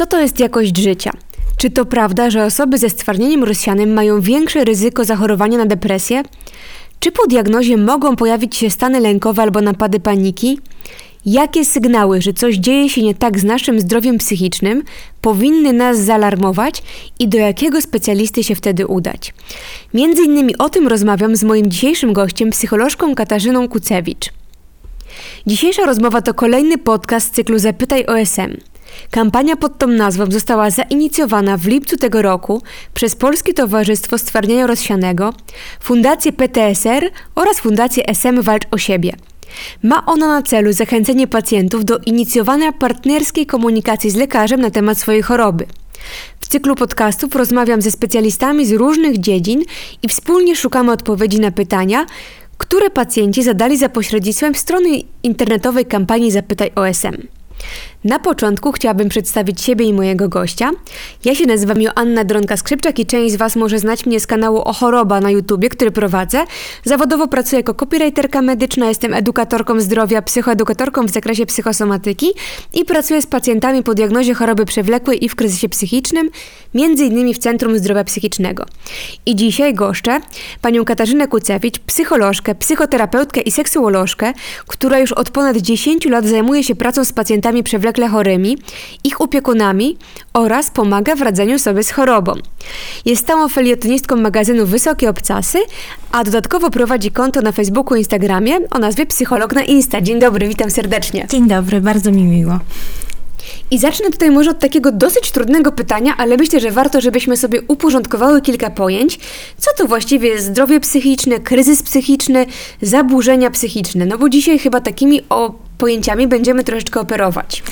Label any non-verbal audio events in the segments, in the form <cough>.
Co to jest jakość życia? Czy to prawda, że osoby ze stwardnieniem rozsianym mają większe ryzyko zachorowania na depresję? Czy po diagnozie mogą pojawić się stany lękowe albo napady paniki? Jakie sygnały, że coś dzieje się nie tak z naszym zdrowiem psychicznym, powinny nas zaalarmować i do jakiego specjalisty się wtedy udać? Między innymi o tym rozmawiam z moim dzisiejszym gościem, psycholożką Katarzyną Kucewicz. Dzisiejsza rozmowa to kolejny podcast z cyklu Zapytaj OSM. Kampania pod tą nazwą została zainicjowana w lipcu tego roku przez Polskie Towarzystwo Stwardnienia Rozsianego, Fundację PTSR oraz Fundację SM Walcz o siebie. Ma ona na celu zachęcenie pacjentów do inicjowania partnerskiej komunikacji z lekarzem na temat swojej choroby. W cyklu podcastów rozmawiam ze specjalistami z różnych dziedzin i wspólnie szukamy odpowiedzi na pytania, które pacjenci zadali za pośrednictwem strony internetowej kampanii Zapytaj OSM. Na początku chciałabym przedstawić siebie i mojego gościa. Ja się nazywam Joanna Dronka-Skrzypczak i część z Was może znać mnie z kanału O Choroba na YouTubie, który prowadzę. Zawodowo pracuję jako copywriterka medyczna, jestem edukatorką zdrowia, psychoedukatorką w zakresie psychosomatyki i pracuję z pacjentami po diagnozie choroby przewlekłej i w kryzysie psychicznym, między innymi w Centrum Zdrowia Psychicznego. I dzisiaj goszczę panią Katarzynę Kucewicz, psycholożkę, psychoterapeutkę i seksuolożkę, która już od ponad 10 lat zajmuje się pracą z pacjentami przewlekłymi przewlekle chorymi, ich opiekunami oraz pomaga w radzeniu sobie z chorobą. Jest stałą felietonistką magazynu Wysokie Obcasy, a dodatkowo prowadzi konto na Facebooku i Instagramie o nazwie Psycholog na Insta. Dzień dobry, witam serdecznie. Dzień dobry, bardzo mi miło. I zacznę tutaj może od takiego dosyć trudnego pytania, ale myślę, że warto, żebyśmy sobie uporządkowały kilka pojęć. Co to właściwie jest zdrowie psychiczne, kryzys psychiczny, zaburzenia psychiczne? No bo dzisiaj chyba takimi o pojęciami będziemy troszeczkę operować.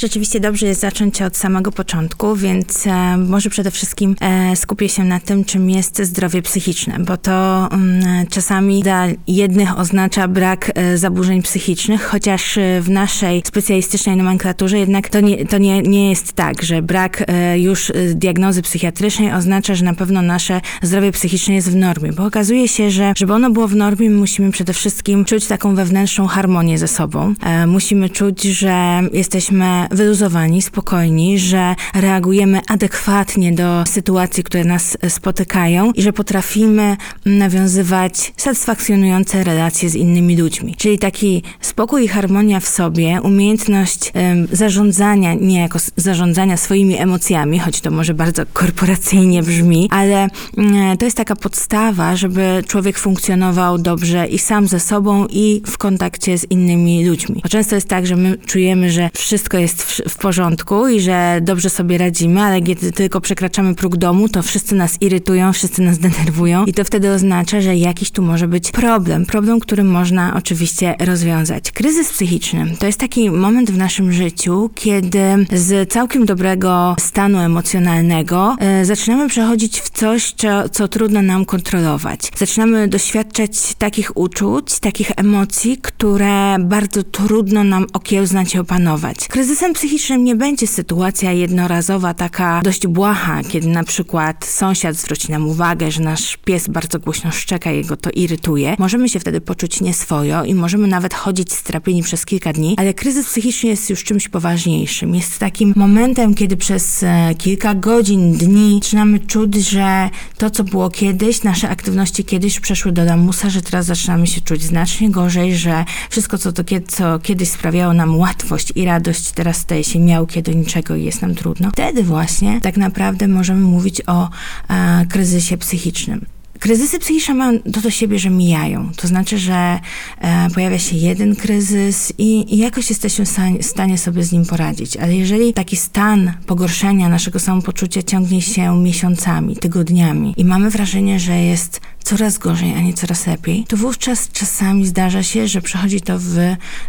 Rzeczywiście dobrze jest zacząć od samego początku, więc e, może przede wszystkim e, skupię się na tym, czym jest zdrowie psychiczne, bo to mm, czasami dla jednych oznacza brak e, zaburzeń psychicznych, chociaż w naszej specjalistycznej nomenklaturze jednak to nie, to nie, nie jest tak, że brak już diagnozy psychiatrycznej oznacza, że na pewno nasze zdrowie psychiczne jest w normie, bo okazuje się, że żeby ono było w normie, musimy przede wszystkim czuć taką wewnętrzną harmonię ze sobą. musimy czuć, że jesteśmy wyluzowani, spokojni, że reagujemy adekwatnie do sytuacji, które nas spotykają i że potrafimy nawiązywać satysfakcjonujące relacje z innymi ludźmi. Czyli taki spokój i harmonia w sobie, umiejętność um, zarządzania, nie jako zarządzania swoimi emocjami, choć to może bardzo korporacyjnie brzmi, ale um, to jest taka podstawa, żeby człowiek funkcjonował dobrze i sam ze sobą, i w kontakcie z innymi ludźmi. Bo często jest tak, że my czujemy, że wszystko jest w, w porządku i że dobrze sobie radzimy, ale kiedy tylko przekraczamy próg domu, to wszyscy nas irytują, wszyscy nas denerwują i to wtedy oznacza, że jakiś tu może być problem. Problem, który można oczywiście rozwiązać. Kryzys psychiczny to jest taki moment w naszym życiu, kiedy z całkiem dobrego stanu emocjonalnego e, zaczynamy przechodzić w coś, co, co trudno nam kontrolować. Zaczynamy doświadczać takich uczuć, takich emocji, które bardzo trudno nam okiełznać i opanować. Kryzysem psychicznym nie będzie sytuacja jednorazowa, taka dość błaha, kiedy na przykład sąsiad zwróci nam uwagę, że nasz pies bardzo głośno szczeka, jego to irytuje. Możemy się wtedy poczuć nieswojo i możemy nawet chodzić strapieni przez kilka dni, ale kryzys psychiczny jest już czymś poważniejszym. Jest takim momentem, kiedy przez e, kilka godzin, dni zaczynamy czuć, że to, co było kiedyś, nasze aktywności kiedyś przeszły do lamusa, że teraz zaczynamy się czuć znacznie gorzej, że wszystko, co, to, co kiedyś sprawiało nam łatwość i radość, teraz staje się miałkie do niczego i jest nam trudno. Wtedy właśnie tak naprawdę możemy mówić o e, kryzysie psychicznym. Kryzysy psychiczne mają to do siebie, że mijają. To znaczy, że e, pojawia się jeden kryzys i, i jakoś jesteśmy w stanie sobie z nim poradzić. Ale jeżeli taki stan pogorszenia naszego samopoczucia ciągnie się miesiącami, tygodniami i mamy wrażenie, że jest coraz gorzej, a nie coraz lepiej, to wówczas czasami zdarza się, że przechodzi to w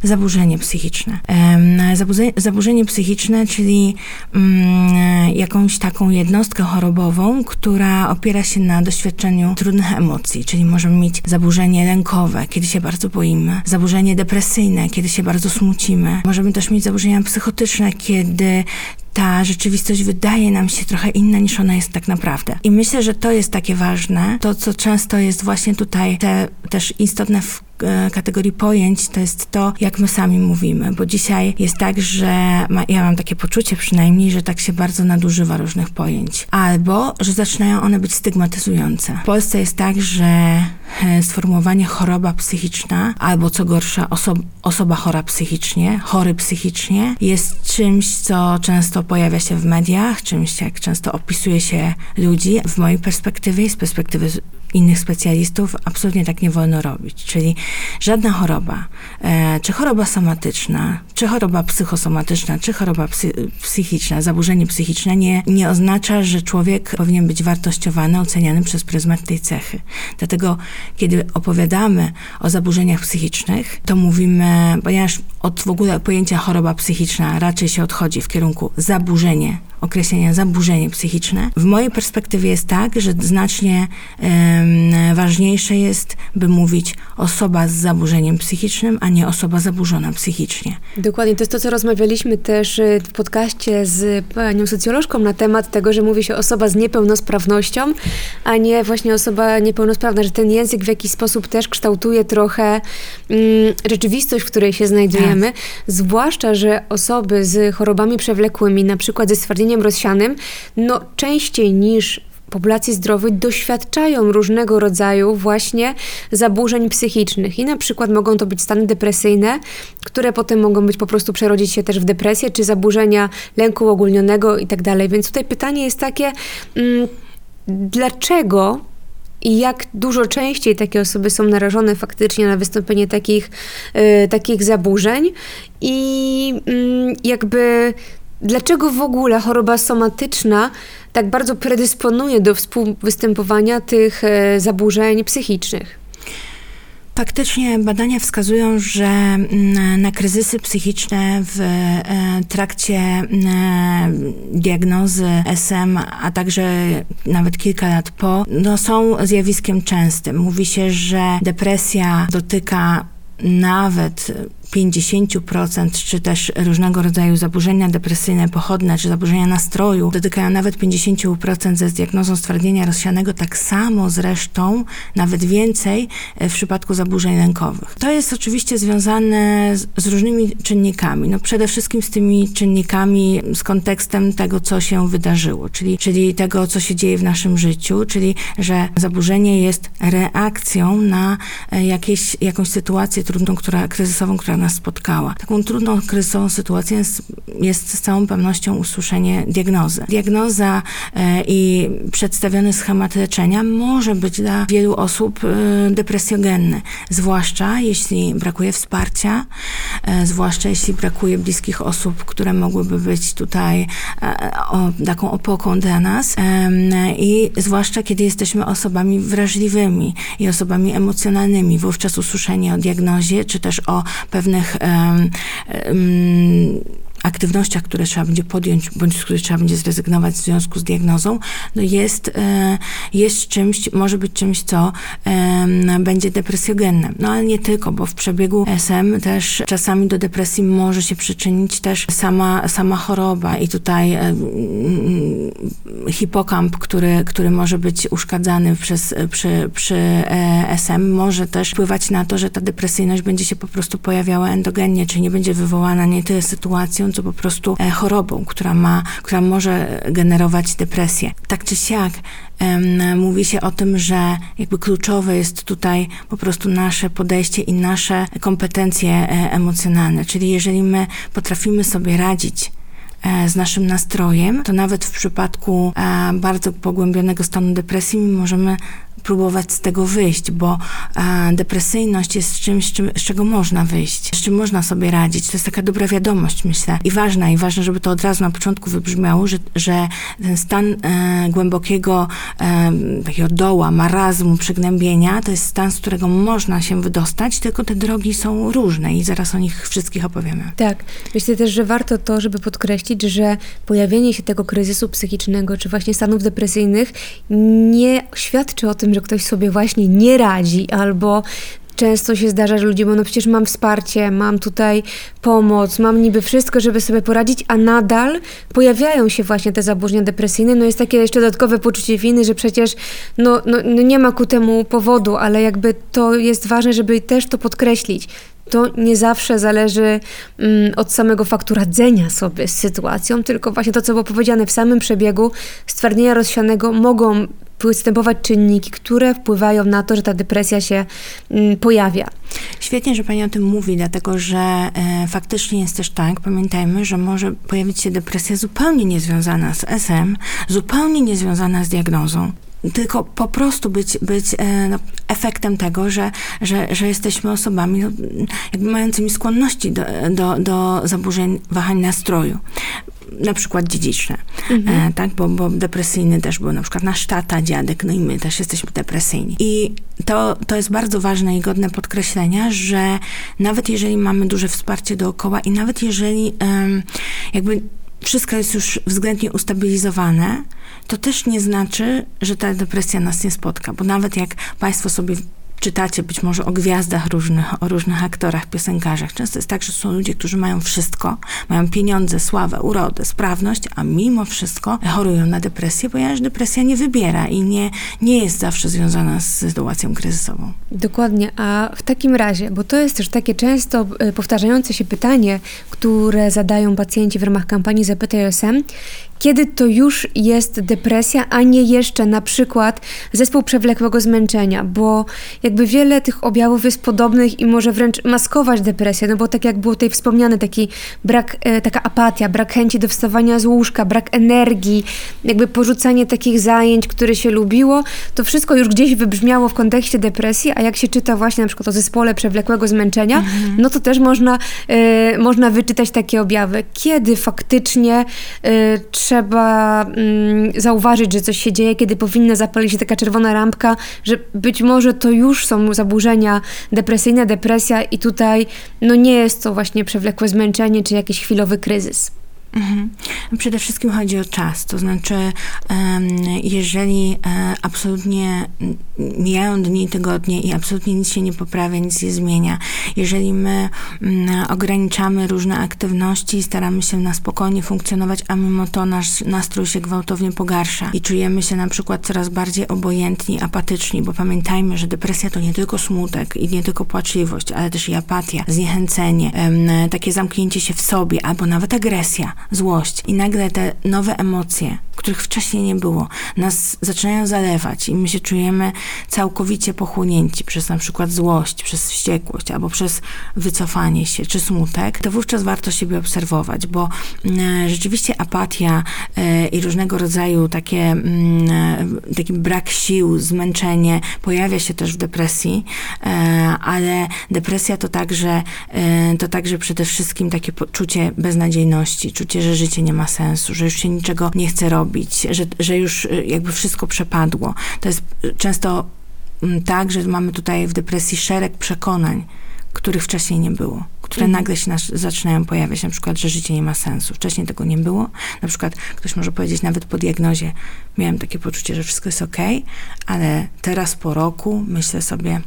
zaburzenie psychiczne. Zaburzenie, psychiczne, czyli mm, jakąś taką jednostkę chorobową, która opiera się na doświadczeniu trudnych emocji, czyli możemy mieć zaburzenie lękowe, kiedy się bardzo boimy, zaburzenie depresyjne, kiedy się bardzo smucimy. Możemy też mieć zaburzenia psychotyczne, kiedy ta rzeczywistość wydaje nam się trochę inna niż ona jest tak naprawdę. I myślę, że to jest takie ważne, to co często jest właśnie tutaj te, też istotne w kategorii pojęć to jest to, jak my sami mówimy, bo dzisiaj jest tak, że ma, ja mam takie poczucie przynajmniej, że tak się bardzo nadużywa różnych pojęć. Albo, że zaczynają one być stygmatyzujące. W Polsce jest tak, że e, sformułowanie choroba psychiczna, albo co gorsza, oso osoba chora psychicznie, chory psychicznie, jest czymś, co często pojawia się w mediach, czymś, jak często opisuje się ludzi. W mojej perspektywie, z perspektywy innych specjalistów, absolutnie tak nie wolno robić. Czyli żadna choroba, e, czy choroba somatyczna, czy choroba psychosomatyczna, czy choroba psy, psychiczna, zaburzenie psychiczne nie, nie oznacza, że człowiek powinien być wartościowany, oceniany przez pryzmat tej cechy. Dlatego, kiedy opowiadamy o zaburzeniach psychicznych, to mówimy, ponieważ od w ogóle pojęcia choroba psychiczna raczej się odchodzi w kierunku zaburzenie określenia zaburzenie psychiczne. W mojej perspektywie jest tak, że znacznie um, ważniejsze jest, by mówić osoba z zaburzeniem psychicznym, a nie osoba zaburzona psychicznie. Dokładnie, to jest to, co rozmawialiśmy też y, w podcaście z panią socjolożką na temat tego, że mówi się osoba z niepełnosprawnością, a nie właśnie osoba niepełnosprawna, że ten język w jakiś sposób też kształtuje trochę mm, rzeczywistość, w której się znajdujemy, tak. zwłaszcza, że osoby z chorobami przewlekłymi, na przykład ze stwardnieniem rozsianym, no częściej niż populacji zdrowych doświadczają różnego rodzaju właśnie zaburzeń psychicznych i na przykład mogą to być stany depresyjne, które potem mogą być po prostu przerodzić się też w depresję czy zaburzenia lęku ogólnionego i tak dalej. Więc tutaj pytanie jest takie, mm, dlaczego i jak dużo częściej takie osoby są narażone faktycznie na wystąpienie takich, y, takich zaburzeń i y, jakby Dlaczego w ogóle choroba somatyczna tak bardzo predysponuje do współwystępowania tych e, zaburzeń psychicznych? Faktycznie badania wskazują, że mm, na kryzysy psychiczne w e, trakcie e, diagnozy SM, a także nawet kilka lat po, no są zjawiskiem częstym. Mówi się, że depresja dotyka nawet 50%, czy też różnego rodzaju zaburzenia depresyjne, pochodne, czy zaburzenia nastroju dotykają nawet 50% ze diagnozą stwardnienia rozsianego, tak samo zresztą, nawet więcej e, w przypadku zaburzeń lękowych. To jest oczywiście związane z, z różnymi czynnikami. No przede wszystkim z tymi czynnikami, z kontekstem tego, co się wydarzyło, czyli, czyli tego, co się dzieje w naszym życiu, czyli że zaburzenie jest reakcją na e, jakieś, jakąś sytuację trudną, która, kryzysową, która nas spotkała. Taką trudną, kryzysową sytuacją jest, jest z całą pewnością usłyszenie diagnozy. Diagnoza e, i przedstawiony schemat leczenia może być dla wielu osób e, depresjogenny, zwłaszcza jeśli brakuje wsparcia, e, zwłaszcza jeśli brakuje bliskich osób, które mogłyby być tutaj taką opoką dla nas i zwłaszcza kiedy jesteśmy osobami wrażliwymi i osobami emocjonalnymi. Wówczas usłyszenie o diagnozie, czy też o pewnym pewnych aktywnościach, które trzeba będzie podjąć, bądź z których trzeba będzie zrezygnować w związku z diagnozą, no jest, e, jest czymś, może być czymś, co będzie depresjogenne. No ale nie tylko, bo w przebiegu SM też czasami do depresji może się przyczynić też sama, sama choroba i tutaj hipokamp, który, który może być uszkadzany przez, przy, przy e, SM, może też wpływać na to, że ta depresyjność będzie się po prostu pojawiała endogennie, czyli nie będzie wywołana nie tyle sytuacją, co po prostu e, chorobą, która ma, która może generować depresję. Tak czy siak, mówi się o tym, że jakby kluczowe jest tutaj po prostu nasze podejście i nasze kompetencje e, emocjonalne. Czyli jeżeli my potrafimy sobie radzić e, z naszym nastrojem, to nawet w przypadku bardzo pogłębionego stanu depresji możemy próbować z tego wyjść, bo e, depresyjność jest czymś, czym, z czego można wyjść, z czym można sobie radzić. To jest taka dobra wiadomość, myślę. I ważna, i ważne, żeby to od razu na początku wybrzmiało, że, że ten stan e, głębokiego e, takiego doła, marazmu, przygnębienia, to jest stan, z którego można się wydostać, tylko te drogi są różne i zaraz o nich wszystkich opowiemy. Tak. Myślę też, że warto to, żeby podkreślić, że pojawienie się tego kryzysu psychicznego, czy właśnie stanów depresyjnych nie świadczy o tym, że ktoś sobie właśnie nie radzi albo często się zdarza, że ludzie mówią, no przecież mam wsparcie, mam tutaj pomoc, mam niby wszystko, żeby sobie poradzić, a nadal pojawiają się właśnie te zaburzenia depresyjne. No jest takie jeszcze dodatkowe poczucie winy, że przecież no, no, no nie ma ku temu powodu, ale jakby to jest ważne, żeby też to podkreślić to nie zawsze zależy mm, od samego faktu radzenia sobie z sytuacją, tylko właśnie to, co było powiedziane w samym przebiegu stwardnienia rozsianego mogą występować czynniki, które wpływają na to, że ta depresja się mm, pojawia. Świetnie, że Pani o tym mówi, dlatego że e, faktycznie jest też tak, pamiętajmy, że może pojawić się depresja zupełnie niezwiązana z SM, zupełnie niezwiązana z diagnozą tylko po prostu być, być e, no, efektem tego, że, że, że jesteśmy osobami no, jakby mającymi skłonności do, do, do zaburzeń wahań nastroju. Na przykład dziedziczne, mhm. e, tak? Bo, bo depresyjny też był na przykład nasz tata, dziadek, no i my też jesteśmy depresyjni. I to, to jest bardzo ważne i godne podkreślenia, że nawet jeżeli mamy duże wsparcie dookoła i nawet jeżeli jakby wszystko jest już względnie ustabilizowane, to też nie znaczy, że ta depresja nas nie spotka, bo nawet jak Państwo sobie czytacie być może o gwiazdach różnych, o różnych aktorach, piosenkarzach. Często jest tak, że są ludzie, którzy mają wszystko, mają pieniądze, sławę, urodę, sprawność, a mimo wszystko chorują na depresję, ponieważ depresja nie wybiera i nie, nie jest zawsze związana z sytuacją kryzysową. Dokładnie, a w takim razie, bo to jest też takie często e, powtarzające się pytanie, które zadają pacjenci w ramach kampanii Zapytaj OSM, kiedy to już jest depresja, a nie jeszcze na przykład zespół przewlekłego zmęczenia, bo jakby wiele tych objawów jest podobnych i może wręcz maskować depresję, no bo tak jak było tutaj wspomniane, taki brak, e, taka apatia, brak chęci do wstawania z łóżka, brak energii, jakby porzucanie takich zajęć, które się lubiło, to wszystko już gdzieś wybrzmiało w kontekście depresji, a jak się czyta właśnie na przykład o zespole przewlekłego zmęczenia, mhm. no to też można, e, można wyczytać takie objawy. Kiedy faktycznie e, trzeba mm, zauważyć, że coś się dzieje, kiedy powinna zapalić się taka czerwona lampka, że być może to już są zaburzenia depresyjne, depresja i tutaj no nie jest to właśnie przewlekłe zmęczenie czy jakiś chwilowy kryzys. Mhm. Przede wszystkim chodzi o czas, to znaczy, jeżeli e, absolutnie mijają dni, tygodnie i absolutnie nic się nie poprawia, nic nie zmienia, jeżeli my mm, ograniczamy różne aktywności i staramy się na spokojnie funkcjonować, a mimo to nasz nastrój się gwałtownie pogarsza i czujemy się na przykład coraz bardziej obojętni, apatyczni, bo pamiętajmy, że depresja to nie tylko smutek i nie tylko płaczliwość, ale też i apatia, zniechęcenie, takie zamknięcie się w sobie albo nawet agresja złość. I nagle te nowe emocje, których wcześniej nie było, nas zaczynają zalewać i my się czujemy całkowicie pochłonięci przez na przykład złość, przez wściekłość albo przez wycofanie się czy smutek, to wówczas warto siebie obserwować, bo e, rzeczywiście apatia e, i różnego rodzaju takie, mm, e, taki brak sił, zmęczenie pojawia się też w depresji, ale depresja to także, to także przede wszystkim takie poczucie beznadziejności, czucie, że życie nie ma sensu, że już się niczego nie chce robić, że, że już y, jakby wszystko przepadło. To jest często mm, tak, że mamy tutaj w depresji szereg przekonań, których wcześniej nie było, które mhm. nagle się nas, zaczynają pojawiać, na przykład, że życie nie ma sensu. Wcześniej tego nie było. Na przykład ktoś może powiedzieć, nawet po diagnozie miałem takie poczucie, że wszystko jest ok, ale teraz po roku myślę sobie,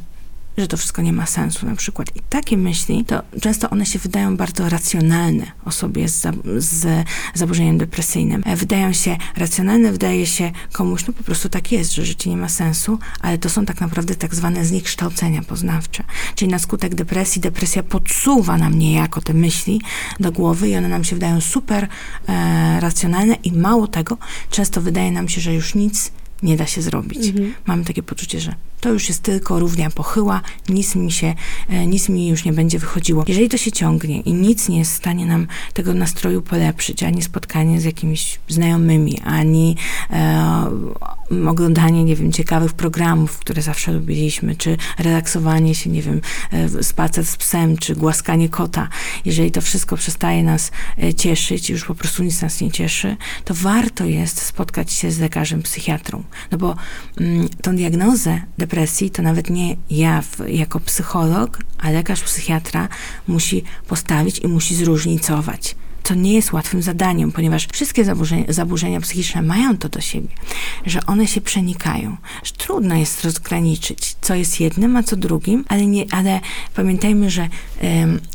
że to wszystko nie ma sensu na przykład. I takie myśli, to często one się wydają bardzo racjonalne osobie z, z zaburzeniem depresyjnym. E, wydają się racjonalne, wydaje się komuś, no po prostu tak jest, że życie nie ma sensu, ale to są tak naprawdę tak zwane zniekształcenia poznawcze. Czyli na skutek depresji, depresja podsuwa nam niejako te myśli do głowy i one nam się wydają super e, racjonalne i mało tego, często wydaje nam się, że już nic nie da się zrobić. Mhm. Mamy takie poczucie, że to już jest tylko równia pochyła, nic mi się, e, nic mi już nie będzie wychodziło. Jeżeli to się ciągnie i nic nie jest w stanie nam tego nastroju polepszyć, ani spotkanie z jakimiś znajomymi, ani e, oglądanie, nie wiem, ciekawych programów, które zawsze lubiliśmy, czy relaksowanie się, nie wiem, e, spacer z psem, czy głaskanie kota. Jeżeli to wszystko przestaje nas e, cieszyć, już po prostu nic nas nie cieszy, to warto jest spotkać się z lekarzem psychiatrą. No bo mm, tą diagnozę depresji to nawet nie ja jako psycholog, a lekarz psychiatra musi postawić i musi zróżnicować co nie jest łatwym zadaniem, ponieważ wszystkie zaburzenia, zaburzenia psychiczne mają to do siebie, że one się przenikają, że trudno jest rozgraniczyć, co jest jednym, a co drugim, ale, nie, ale pamiętajmy, że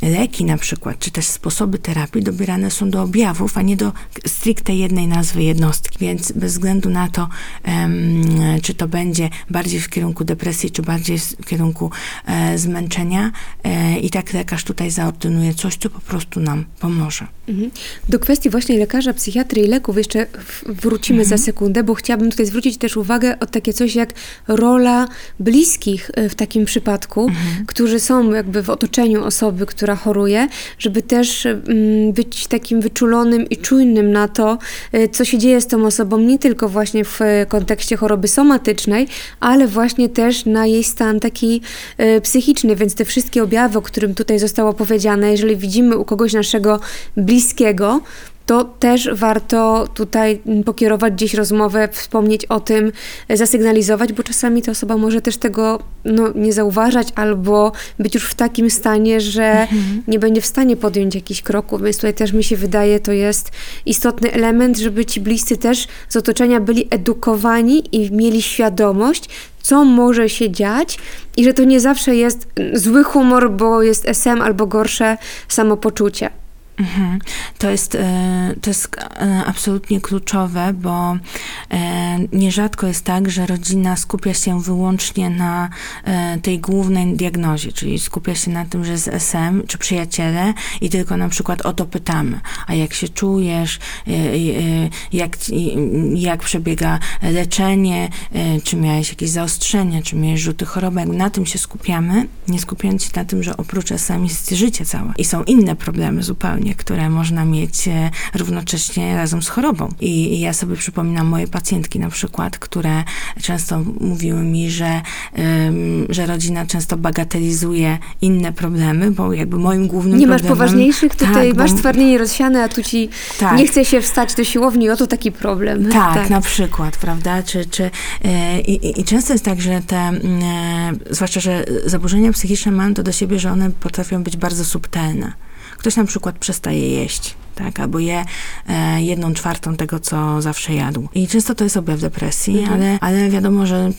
leki na przykład, czy też sposoby terapii dobierane są do objawów, a nie do stricte jednej nazwy jednostki, więc bez względu na to, czy to będzie bardziej w kierunku depresji, czy bardziej w kierunku e, zmęczenia e, i tak lekarz tutaj zaordynuje coś, co po prostu nam pomoże. Mhm. Do kwestii właśnie lekarza, psychiatry i leków jeszcze wrócimy mhm. za sekundę, bo chciałabym tutaj zwrócić też uwagę o takie coś jak rola bliskich e, w takim przypadku, mhm. którzy są jakby w otoczeniu osoby, która choruje, żeby też mm, być takim wyczulonym i czujnym na to, e, co się dzieje z tą osobą, nie tylko właśnie w kontekście choroby somatycznej, ale właśnie też na jej stan taki e, psychiczny, więc te wszystkie objawy, o którym tutaj zostało powiedziane, jeżeli widzimy u kogoś naszego bliskiego, to też warto tutaj pokierować gdzieś rozmowę, wspomnieć o tym, zasygnalizować, bo czasami ta osoba może też tego no, nie zauważać albo być już w takim stanie, że mhm. nie będzie w stanie podjąć jakichś kroków. Więc tutaj też mi się wydaje, to jest istotny element, żeby ci bliscy też z otoczenia byli edukowani i mieli świadomość, co może się dziać i że to nie zawsze jest zły humor, bo jest SM albo gorsze samopoczucie. Mhm. To jest, e, to jest e, absolutnie kluczowe, bo e, nierzadko jest tak, że rodzina skupia się wyłącznie na tej głównej diagnozie, czyli skupia się na tym, że jest SM, czy przyjaciele i tylko na przykład o to pytamy, a jak się czujesz, jak, jak przebiega leczenie, czy miałeś jakieś zaostrzenia, czy miałeś rzuty choroby, na tym się skupiamy, nie skupiając się na tym, że oprócz SM jest życie całe. I są inne problemy zupełnie które można mieć e, równocześnie razem z chorobą. I, ja sobie przypominam moje pacjentki na przykład, które często mówiły mi, że, że rodzina często bagatelizuje inne problemy, bo jakby moim głównym nie problemem... Nie masz poważniejszych, tutaj tak, masz bo... twardnienie rozsiane, a tu ci tak. nie chce się wstać do siłowni, oto taki problem. Tak, <laughs> tak. na przykład, prawda? Czy, czy, e, i, I często jest tak, że te, e, zwłaszcza, że zaburzenia psychiczne mają to do siebie, że one potrafią być bardzo subtelne. Ktoś na przykład przestaje jeść, tak, albo je e, jedną czwartą tego, co zawsze jadł. I często to jest objaw depresji, mhm. ale, ale wiadomo, że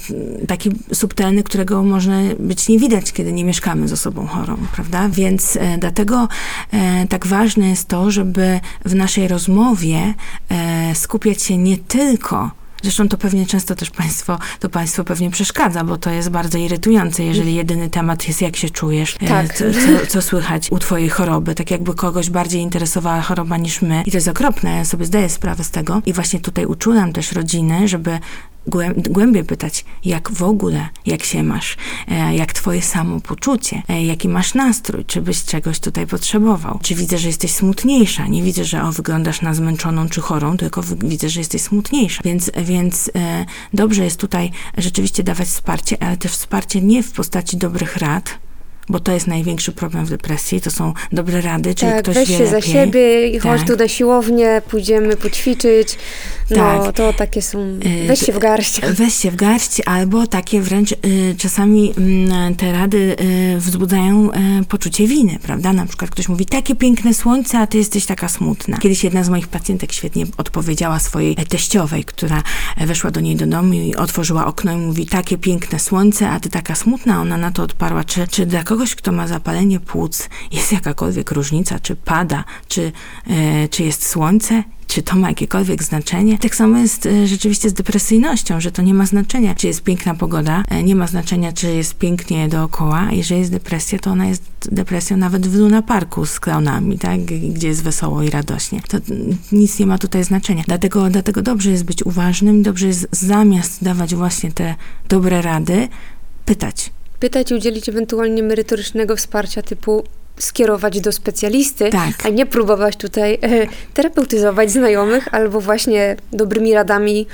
taki subtelny, którego można być nie widać, kiedy nie mieszkamy z osobą chorą, prawda? Więc e, dlatego e, tak ważne jest to, żeby w naszej rozmowie e, skupiać się nie tylko Zresztą to pewnie często też państwo, to państwo pewnie przeszkadza, bo to jest bardzo irytujące, jeżeli jedyny temat jest jak się czujesz, e, tak. co, co, co, słychać u twojej choroby, tak jakby kogoś bardziej interesowała choroba niż my. I to jest okropne, ja sobie zdaję sprawę z tego. I właśnie tutaj uczulam też rodziny, żeby głębiej pytać, jak w ogóle, jak się masz, e, jak twoje samopoczucie, e, jaki masz nastrój, czy byś czegoś tutaj potrzebował, czy widzę, że jesteś smutniejsza, nie widzę, że o, wyglądasz na zmęczoną czy chorą, tylko widzę, że jesteś smutniejsza, więc, więc e, dobrze jest tutaj rzeczywiście dawać wsparcie, ale też wsparcie nie w postaci dobrych rad, bo to jest największy problem w depresji, to są dobre rady, czyli tak, ktoś weź wie się lepiej. za siebie i chodź tak. tu na siłownię, pójdziemy poćwiczyć. No, tak. to takie są, y, weź się w garść. <laughs> Weź się w garść, albo takie wręcz y, czasami y, te rady y, wzbudzają poczucie winy, prawda? Na przykład ktoś mówi, takie piękne słońce, a ty jesteś taka smutna. Kiedyś jedna z moich pacjentek świetnie odpowiedziała swojej teściowej, która weszła do niej do domu i otworzyła okno i mówi, takie piękne słońce, a ty taka smutna. Ona na to odparła, czy, czy dla kogoś, kto ma zapalenie płuc, jest jakakolwiek różnica, czy pada, czy, e, czy jest słońce, czy to ma jakiekolwiek znaczenie. Tak samo jest e, rzeczywiście z depresyjnością, że to nie ma znaczenia, czy jest piękna pogoda, e, nie ma znaczenia, czy jest pięknie dookoła. Jeżeli jest depresja, to ona jest depresją nawet w Luna Parku z klaunami, tak? gdzie jest wesoło i radośnie. To nic nie ma tutaj znaczenia. Dlatego, dlatego dobrze jest być uważnym, dobrze jest zamiast dawać właśnie te dobre rady, pytać pytać i udzielić ewentualnie merytorycznego wsparcia typu skierować do specjalisty, tak. a nie próbować tutaj e, terapeutyzować znajomych albo właśnie dobrymi radami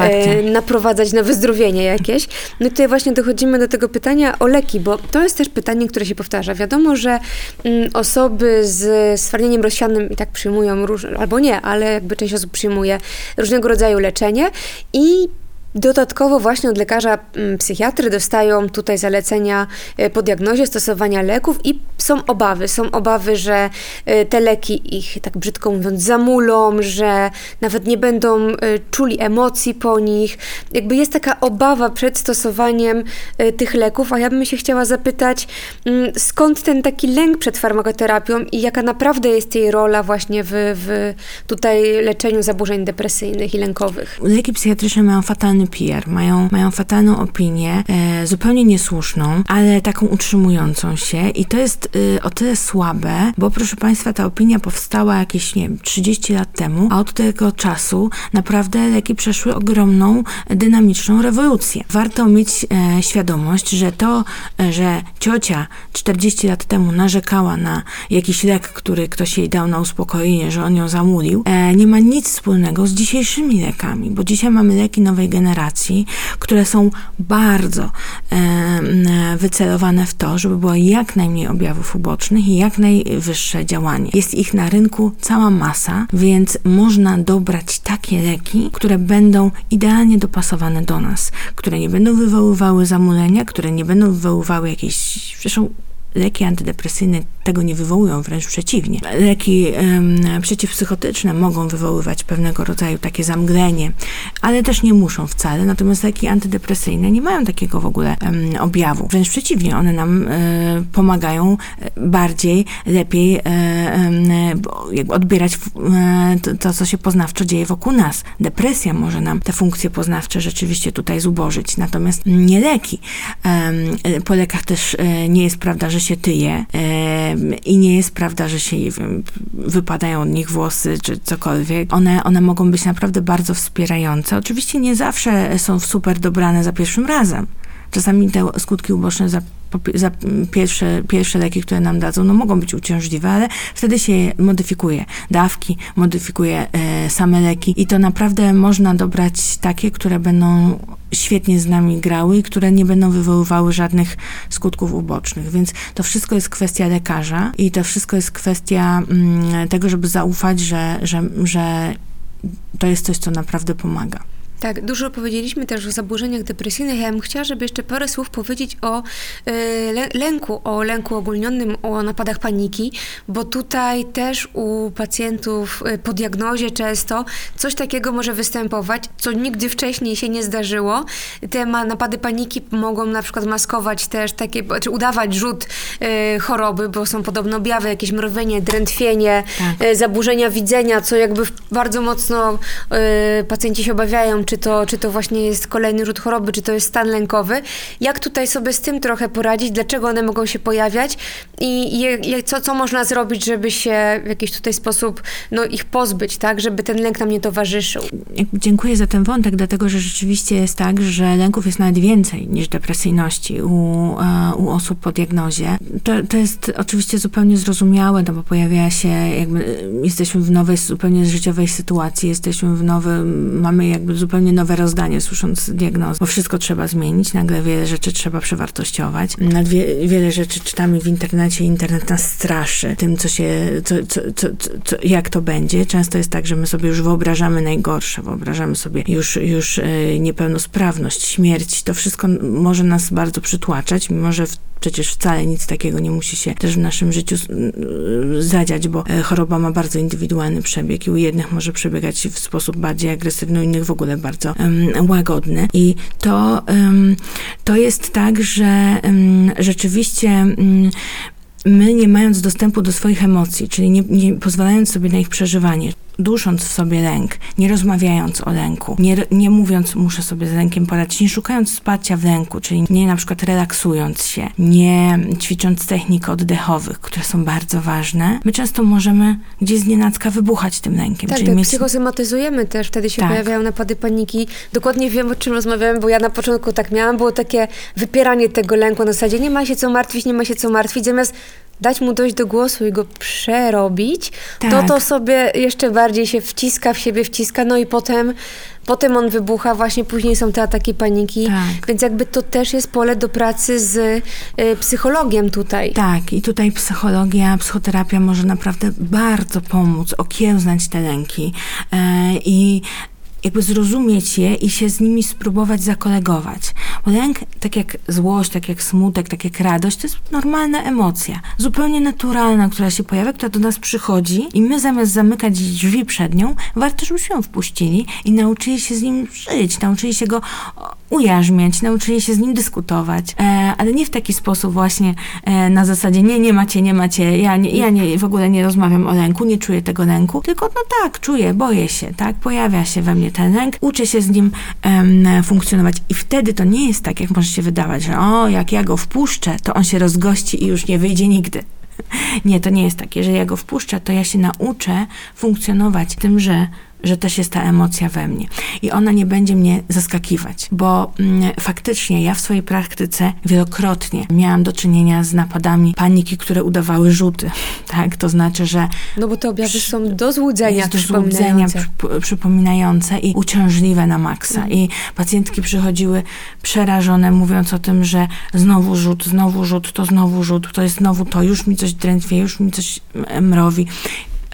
e, naprowadzać na wyzdrowienie jakieś. No i tutaj właśnie dochodzimy do tego pytania o leki, bo to jest też pytanie, które się powtarza. Wiadomo, że mm, osoby z stwardnieniem rozsianym i tak przyjmują, róż, albo nie, ale jakby część osób przyjmuje różnego rodzaju leczenie i Dodatkowo właśnie od lekarza mm, psychiatry dostają tutaj zalecenia e, po diagnozie stosowania leków i są obawy. Są obawy, że e, te leki ich, tak brzydko mówiąc, zamulą, że nawet nie będą e, czuli emocji po nich. Jakby jest taka obawa przed stosowaniem tych leków, a ja bym się chciała zapytać, mm, skąd ten taki lęk przed farmakoterapią i jaka naprawdę jest jej rola właśnie w, w tutaj leczeniu zaburzeń depresyjnych i lękowych? Leki psychiatryczne mają fatalny fatalny PR, mają, mają fatalną opinię, e, zupełnie niesłuszną, ale taką utrzymującą się i to jest e, o tyle słabe, bo proszę Państwa, ta opinia powstała jakieś, nie wiem, 30 lat temu, a od tego czasu naprawdę leki przeszły ogromną, dynamiczną rewolucję. Warto mieć e, świadomość, że to, e, że ciocia 40 lat temu narzekała na jakiś lek, który ktoś jej dał na uspokojenie, że on ją zamulił, e, nie ma nic wspólnego z dzisiejszymi lekami, bo dzisiaj mamy leki nowej generacji, generacji, które są bardzo e, wycelowane w to, żeby było jak najmniej objawów ubocznych i jak najwyższe działanie. Jest ich na rynku cała masa, więc można dobrać takie leki, które będą idealnie dopasowane do nas, które nie będą wywoływały zamulenia, które nie będą wywoływały jakiejś, zresztą Leki antydepresyjne tego nie wywołują, wręcz przeciwnie. Leki przeciwpsychotyczne mogą wywoływać pewnego rodzaju takie zamglenie, ale też nie muszą wcale. Natomiast leki antydepresyjne nie mają takiego w ogóle objawu. Wręcz przeciwnie, one nam e, pomagają bardziej, lepiej e, e, odbierać to, co się poznawczo dzieje wokół nas. Depresja może nam te funkcje poznawcze rzeczywiście tutaj zubożyć, natomiast nie leki. Po lekach też e, nie jest prawda, że się tyje i nie jest prawda, że się wypadają od nich włosy czy cokolwiek. One, one mogą być naprawdę bardzo wspierające. Oczywiście nie zawsze są super dobrane za pierwszym razem. Czasami te skutki uboczne za, za pierwsze, pierwsze leki, które nam dadzą, no mogą być uciążliwe, ale wtedy się modyfikuje dawki, modyfikuje e, same leki i to naprawdę można dobrać takie, które będą świetnie z nami grały i które nie będą wywoływały żadnych skutków ubocznych. Więc to wszystko jest kwestia lekarza i to wszystko jest kwestia mm, tego, żeby zaufać, że, że, że to jest coś, co naprawdę pomaga. Tak, dużo powiedzieliśmy też o zaburzeniach depresyjnych. Ja bym chciała, żeby jeszcze parę słów powiedzieć o y, lęku, o lęku ogólnionym, o napadach paniki, bo tutaj też u pacjentów y, po diagnozie często coś takiego może występować, co nigdy wcześniej się nie zdarzyło. Te napady paniki mogą na przykład maskować też takie, czy udawać rzut y, choroby, bo są podobno objawy, jakieś mrowienie, drętwienie, tak. zaburzenia widzenia, co jakby bardzo mocno pacjenci się obawiają, czy to, czy to właśnie jest kolejny rzut choroby, czy to jest stan lękowy. Jak tutaj sobie z tym trochę poradzić, dlaczego one mogą się pojawiać i, co, co można zrobić, żeby się w jakiś tutaj sposób no, ich pozbyć, tak, żeby ten lęk nam nie towarzyszył. Dziękuję za ten wątek, dlatego że rzeczywiście jest tak, że lęków jest nawet więcej niż depresyjności u, e, u osób po diagnozie. To, to jest oczywiście zupełnie zrozumiałe, no bo pojawia się jakby, jesteśmy w nowej, zupełnie życiowej sytuacji, jesteśmy w nowym, mamy jakby zupełnie zupełnie nowe rozdanie, słysząc diagnozę, bo wszystko trzeba zmienić, nagle wiele rzeczy trzeba przewartościować. Wie, wiele rzeczy czytamy w internecie, internet nas straszy tym, co się, co, co, co, co, jak to będzie. Często jest tak, że my sobie już wyobrażamy najgorsze, wyobrażamy sobie już, już e, niepełnosprawność, śmierć. To wszystko może nas bardzo przytłaczać, mimo że w Przecież wcale nic takiego nie musi się też w naszym życiu zadziać, bo e, choroba ma bardzo indywidualny przebieg i u jednych może przebiegać w sposób bardziej agresywny, u innych w ogóle bardzo um, łagodny. I to, um, to jest tak, że um, rzeczywiście my nie mając dostępu do swoich emocji, czyli nie, nie pozwalając sobie na ich przeżywanie, dusząc sobie lęk, nie rozmawiając o lęku, nie, nie mówiąc, muszę sobie z lękiem poradzić, nie szukając wsparcia w lęku, czyli nie na przykład relaksując się, nie ćwicząc technik oddechowych, które są bardzo ważne, my często możemy gdzieś z nienacka wybuchać tym lękiem. Tak, czyli tak mieć... psychosomatyzujemy też, wtedy się tak. pojawiają napady paniki. Dokładnie wiem, o czym rozmawiałem, bo ja na początku tak miałam, było takie wypieranie tego lęku na zasadzie nie ma się co martwić, nie ma się co martwić, zamiast dać mu dojść do głosu i go przerobić, tak. to to sobie jeszcze bardziej się wciska w siebie, wciska, no i potem, potem on wybucha, właśnie później są te ataki paniki, tak. więc jakby to też jest pole do pracy z y, psychologiem tutaj. Tak, i tutaj psychologia, psychoterapia może naprawdę bardzo pomóc okiełznać te lęki. E, I jakby zrozumieć je i się z nimi spróbować zakolegować. Bo lęk, tak jak złość, tak jak smutek, tak jak radość, to jest normalna emocja, zupełnie naturalna, która się pojawia, która do nas przychodzi i my zamiast zamykać drzwi przed nią, warto, żebyśmy ją wpuścili i nauczyli się z nim żyć, nauczyli się go ujarzmiać, nauczyli się z nim dyskutować, e, ale nie w taki sposób właśnie e, na zasadzie nie, nie macie, nie macie, ja, nie, ja nie, w ogóle nie rozmawiam o lęku, nie czuję tego lęku, tylko no tak, czuję, boję się, tak, pojawia się we mnie ten lęk, się z nim funkcjonować i wtedy to nie jest tak, jak może się wydawać, że o, jak ja go wpuszczę, to on się rozgości i już nie wyjdzie nigdy. <laughs> Nie, to nie jest tak. Jeżeli ja go wpuszczę, to ja się nauczę funkcjonować tym, że że też jest ta emocja we mnie. I ona nie będzie mnie zaskakiwać, bo mm, faktycznie ja w swojej praktyce wielokrotnie miałam do czynienia z napadami paniki, które udawały rzuty. <laughs> Tak? To znaczy, że. No bo te objawy są do złudzenia, do złudzenia przy, przypominające i uciążliwe na maksa. Mhm. I pacjentki przychodziły przerażone, mówiąc o tym, że znowu rzut, znowu rzut, to znowu rzut, to jest znowu to, już mi coś drętwie, już mi coś mrowi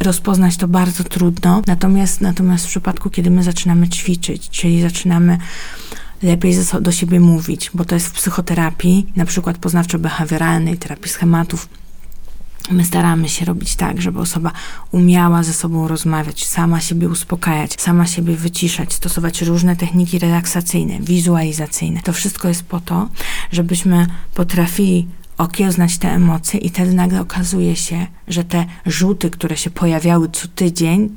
rozpoznać to bardzo trudno. Natomiast, natomiast w przypadku, kiedy my zaczynamy ćwiczyć, czyli zaczynamy lepiej do siebie mówić, bo to jest w psychoterapii, na przykład poznawczo-behawioralnej, terapii schematów, My staramy się robić tak, żeby osoba umiała ze sobą rozmawiać, sama siebie uspokajać, sama siebie wyciszać, stosować różne techniki relaksacyjne, wizualizacyjne. To wszystko jest po to, żebyśmy potrafili okiełznać te emocje i wtedy nagle okazuje się, że te rzuty, które się pojawiały co tydzień,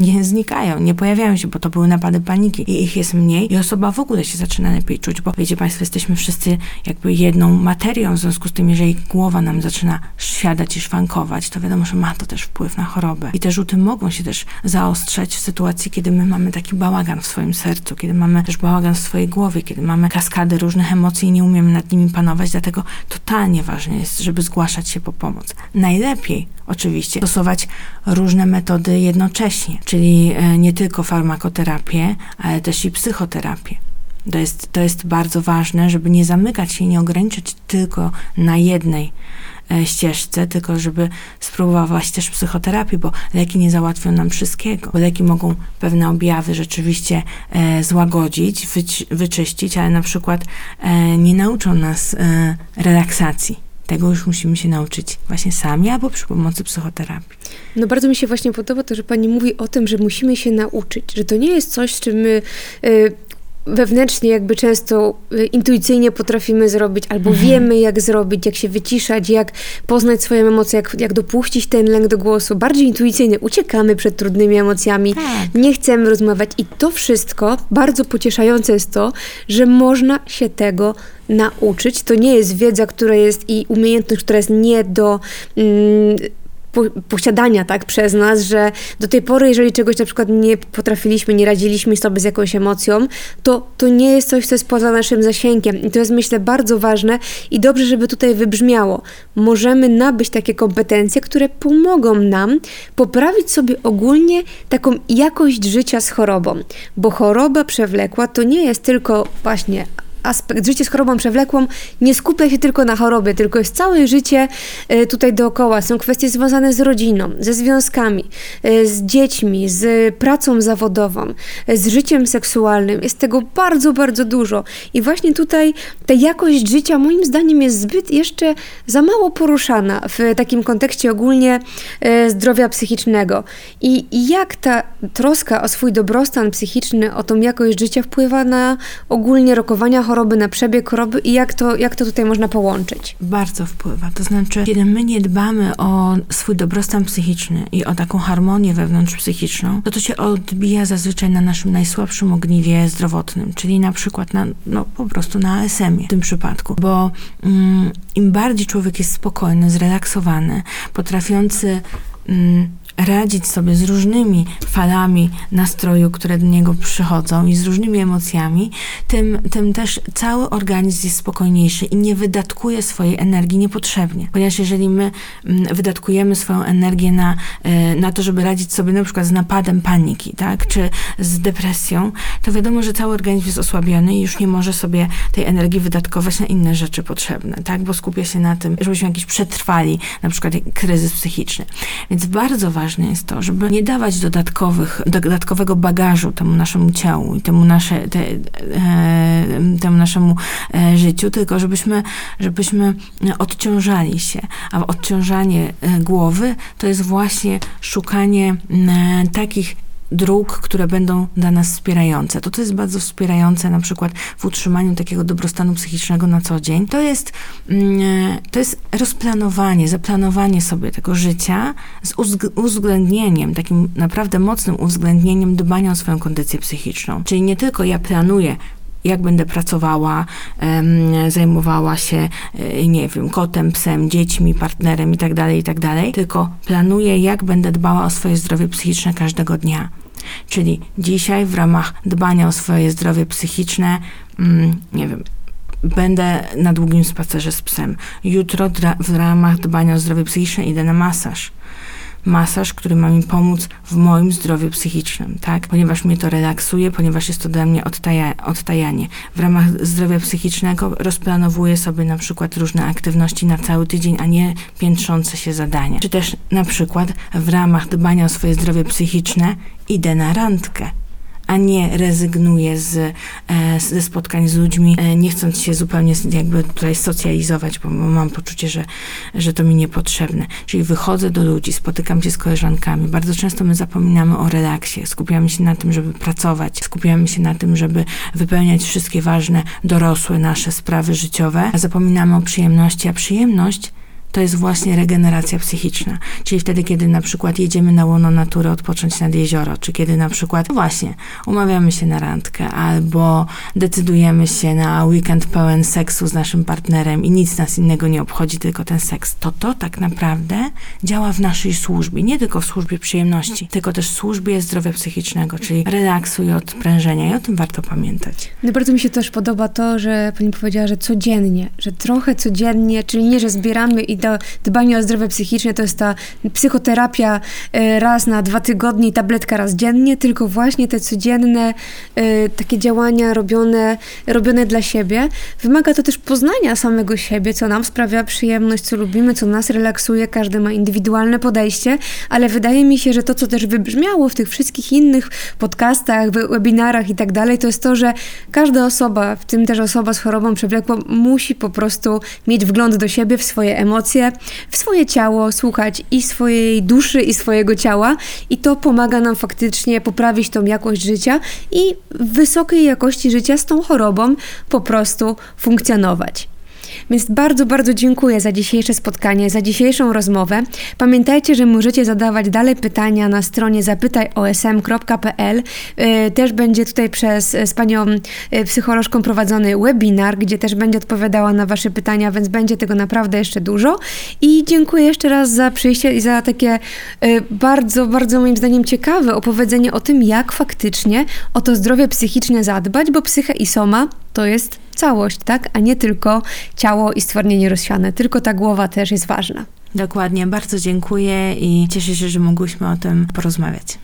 nie znikają, nie pojawiają się, bo to były napady paniki i ich jest mniej i osoba w ogóle się zaczyna lepiej czuć, bo wiecie Państwo, jesteśmy wszyscy jakby jedną materią, w związku z tym, jeżeli głowa nam zaczyna siadać i szwankować, to wiadomo, że ma to też wpływ na chorobę. I te rzuty mogą się też zaostrzać w sytuacji, kiedy my mamy taki bałagan w swoim sercu, kiedy mamy też bałagan w swojej głowie, kiedy mamy kaskady różnych emocji i nie umiemy nad nimi panować, dlatego totalnie ważne jest, żeby zgłaszać się po pomoc. Najlepiej oczywiście stosować różne metody jednocześnie, czyli e, nie tylko farmakoterapię, ale też i psychoterapię. To jest, to jest bardzo ważne, żeby nie zamykać się nie ograniczyć tylko na jednej e, ścieżce, tylko żeby spróbować też psychoterapii, bo leki nie załatwią nam wszystkiego, bo leki mogą pewne objawy rzeczywiście e, złagodzić, wyczyścić, ale na przykład e, nie nauczą nas e, relaksacji tego już musimy się nauczyć właśnie sami albo przy pomocy psychoterapii. No bardzo mi się właśnie podoba to, że pani mówi o tym, że musimy się nauczyć, że to nie jest coś, z czym my y, wewnętrznie jakby często y, intuicyjnie potrafimy zrobić, albo mhm. wiemy jak zrobić, jak się wyciszać, jak poznać swoje emocje, jak, jak dopuścić ten lęk do głosu. Bardziej intuicyjnie uciekamy przed trudnymi emocjami, tak. nie chcemy rozmawiać i to wszystko, bardzo pocieszające jest to, że można się tego nauczyć. To nie jest wiedza, która jest i umiejętność, która jest nie do... Mm, posiadania tak przez nas, że do tej pory, jeżeli czegoś na przykład nie potrafiliśmy, nie radziliśmy sobie z jakąś emocją, to to nie jest coś, co jest poza naszym zasięgiem. I to jest myślę bardzo ważne i dobrze, żeby tutaj wybrzmiało. Możemy nabyć takie kompetencje, które pomogą nam poprawić sobie ogólnie taką jakość życia z chorobą, bo choroba przewlekła to nie jest tylko właśnie aspekt, życie z chorobą przewlekłą nie skupia się tylko na chorobie, tylko jest całe życie e, tutaj dookoła. Są kwestie związane z rodziną, ze związkami, e, z dziećmi, z pracą zawodową, e, z życiem seksualnym. Jest tego bardzo, bardzo dużo. I właśnie tutaj ta jakość życia moim zdaniem jest zbyt jeszcze za mało poruszana w takim kontekście ogólnie zdrowia psychicznego. I jak ta troska o swój dobrostan psychiczny, o tą jakość życia wpływa na ogólnie rokowania choroby choroby, na przebieg choroby i jak to, jak to tutaj można połączyć? Bardzo wpływa. To znaczy, kiedy my nie dbamy o swój dobrostan psychiczny i o taką harmonię wewnątrz psychiczną, to to się odbija zazwyczaj na naszym najsłabszym ogniwie zdrowotnym, czyli na przykład na, no, po prostu na ASM-ie w tym przypadku. Bo mm, im bardziej człowiek jest spokojny, zrelaksowany, potrafiący mm, radzić sobie z różnymi falami nastroju, które do niego przychodzą i z różnymi emocjami, tym, tym też cały organizm jest spokojniejszy i nie wydatkuje swojej energii niepotrzebnie. Ponieważ jeżeli my mm, wydatkujemy swoją energię na, e, na to, żeby radzić sobie na przykład z napadem paniki, tak, czy z depresją, to wiadomo, że cały organizm jest osłabiony i już nie może sobie tej energii wydatkować na inne rzeczy potrzebne, tak, bo skupia się na tym, żebyśmy jakiś przetrwali na przykład kryzys psychiczny. Więc bardzo ważne ważne jest to, żeby nie dawać dodatkowych, dodatkowego bagażu temu naszemu ciału i temu, nasze, te, e, temu naszemu e, życiu, tylko żebyśmy, żebyśmy odciążali się. A odciążanie e, głowy to jest właśnie szukanie takich dróg, które będą dla nas wspierające. To, co jest bardzo wspierające na przykład w utrzymaniu takiego dobrostanu psychicznego na co dzień, to jest, mm, to jest rozplanowanie, zaplanowanie sobie tego życia z uwzględnieniem, takim naprawdę mocnym uwzględnieniem dbania o swoją kondycję psychiczną. Czyli nie tylko ja planuję, jak będę pracowała, zajmowała się, e, nie wiem, kotem, psem, dziećmi, partnerem i tak dalej, i tak tylko planuję, jak będę dbała o swoje zdrowie psychiczne każdego dnia. Czyli dzisiaj w ramach dbania o swoje zdrowie psychiczne, mm, nie wiem, będę na długim spacerze z psem. Jutro w ramach dbania o zdrowie psychiczne idę na masaż masaż, który ma mi pomóc w moim zdrowiu psychicznym, tak? Ponieważ mnie to relaksuje, ponieważ jest to dla mnie odtaja, odtajanie. W ramach zdrowia psychicznego rozplanowuję sobie na przykład różne aktywności na cały tydzień, a nie piętrzące się zadania. Czy też na przykład w ramach dbania o swoje zdrowie psychiczne idę na randkę a nie rezygnuje z, e, ze spotkań z ludźmi, e, nie chcąc się zupełnie jakby tutaj socjalizować, bo mam poczucie, że, że to mi niepotrzebne. Czyli wychodzę do ludzi, spotykam się z koleżankami. Bardzo często my zapominamy o relaksie, skupiamy się na tym, żeby pracować, skupiamy się na tym, żeby wypełniać wszystkie ważne, dorosłe nasze sprawy życiowe, a zapominamy o przyjemności, a przyjemność to jest właśnie regeneracja psychiczna. Czyli wtedy, kiedy na przykład jedziemy na łono natury odpocząć nad jezioro, czy kiedy na przykład no właśnie umawiamy się na randkę, albo decydujemy się na weekend pełen seksu z naszym partnerem i nic nas innego nie obchodzi, tylko ten seks, to to tak naprawdę działa w naszej służbie. Nie tylko w służbie przyjemności, tylko też w służbie zdrowia psychicznego, czyli relaksu i odprężenia. I o tym warto pamiętać. No bardzo mi się też podoba to, że pani powiedziała, że codziennie, że trochę codziennie, czyli nie, że zbieramy i to dbanie o zdrowie psychiczne to jest ta psychoterapia e, raz na dwa tygodnie i tabletka raz dziennie, tylko właśnie te codzienne e, takie działania robione, robione dla siebie. Wymaga to też poznania samego siebie, co nam sprawia przyjemność, co lubimy, co nas relaksuje. Każdy ma indywidualne podejście, ale wydaje mi się, że to, co też wybrzmiało w tych wszystkich innych podcastach, webinarach i tak dalej, to jest to, że każda osoba, w tym też osoba z chorobą przewlekłą, musi po prostu mieć wgląd do siebie, w swoje emocje, w swoje ciało, słuchać i swojej duszy, i swojego ciała, i to pomaga nam faktycznie poprawić tą jakość życia i w wysokiej jakości życia z tą chorobą po prostu funkcjonować. Więc bardzo, bardzo dziękuję za dzisiejsze spotkanie, za dzisiejszą rozmowę. Pamiętajcie, że możecie zadawać dalej pytania na stronie zapytajosm.pl. Y, też będzie tutaj przez z panią y, psycholożką prowadzony webinar, gdzie też będzie odpowiadała na wasze pytania, więc będzie tego naprawdę jeszcze dużo. I dziękuję jeszcze raz za przyjście i za takie y, bardzo, bardzo moim zdaniem ciekawe opowiedzenie o tym, jak faktycznie o to zdrowie psychiczne zadbać, bo psycha i soma to jest całość, tak? A nie tylko ciało i stwardnienie rozsiane, tylko ta głowa też jest ważna. Dokładnie, bardzo dziękuję i cieszę się, że mogłyśmy o tym porozmawiać.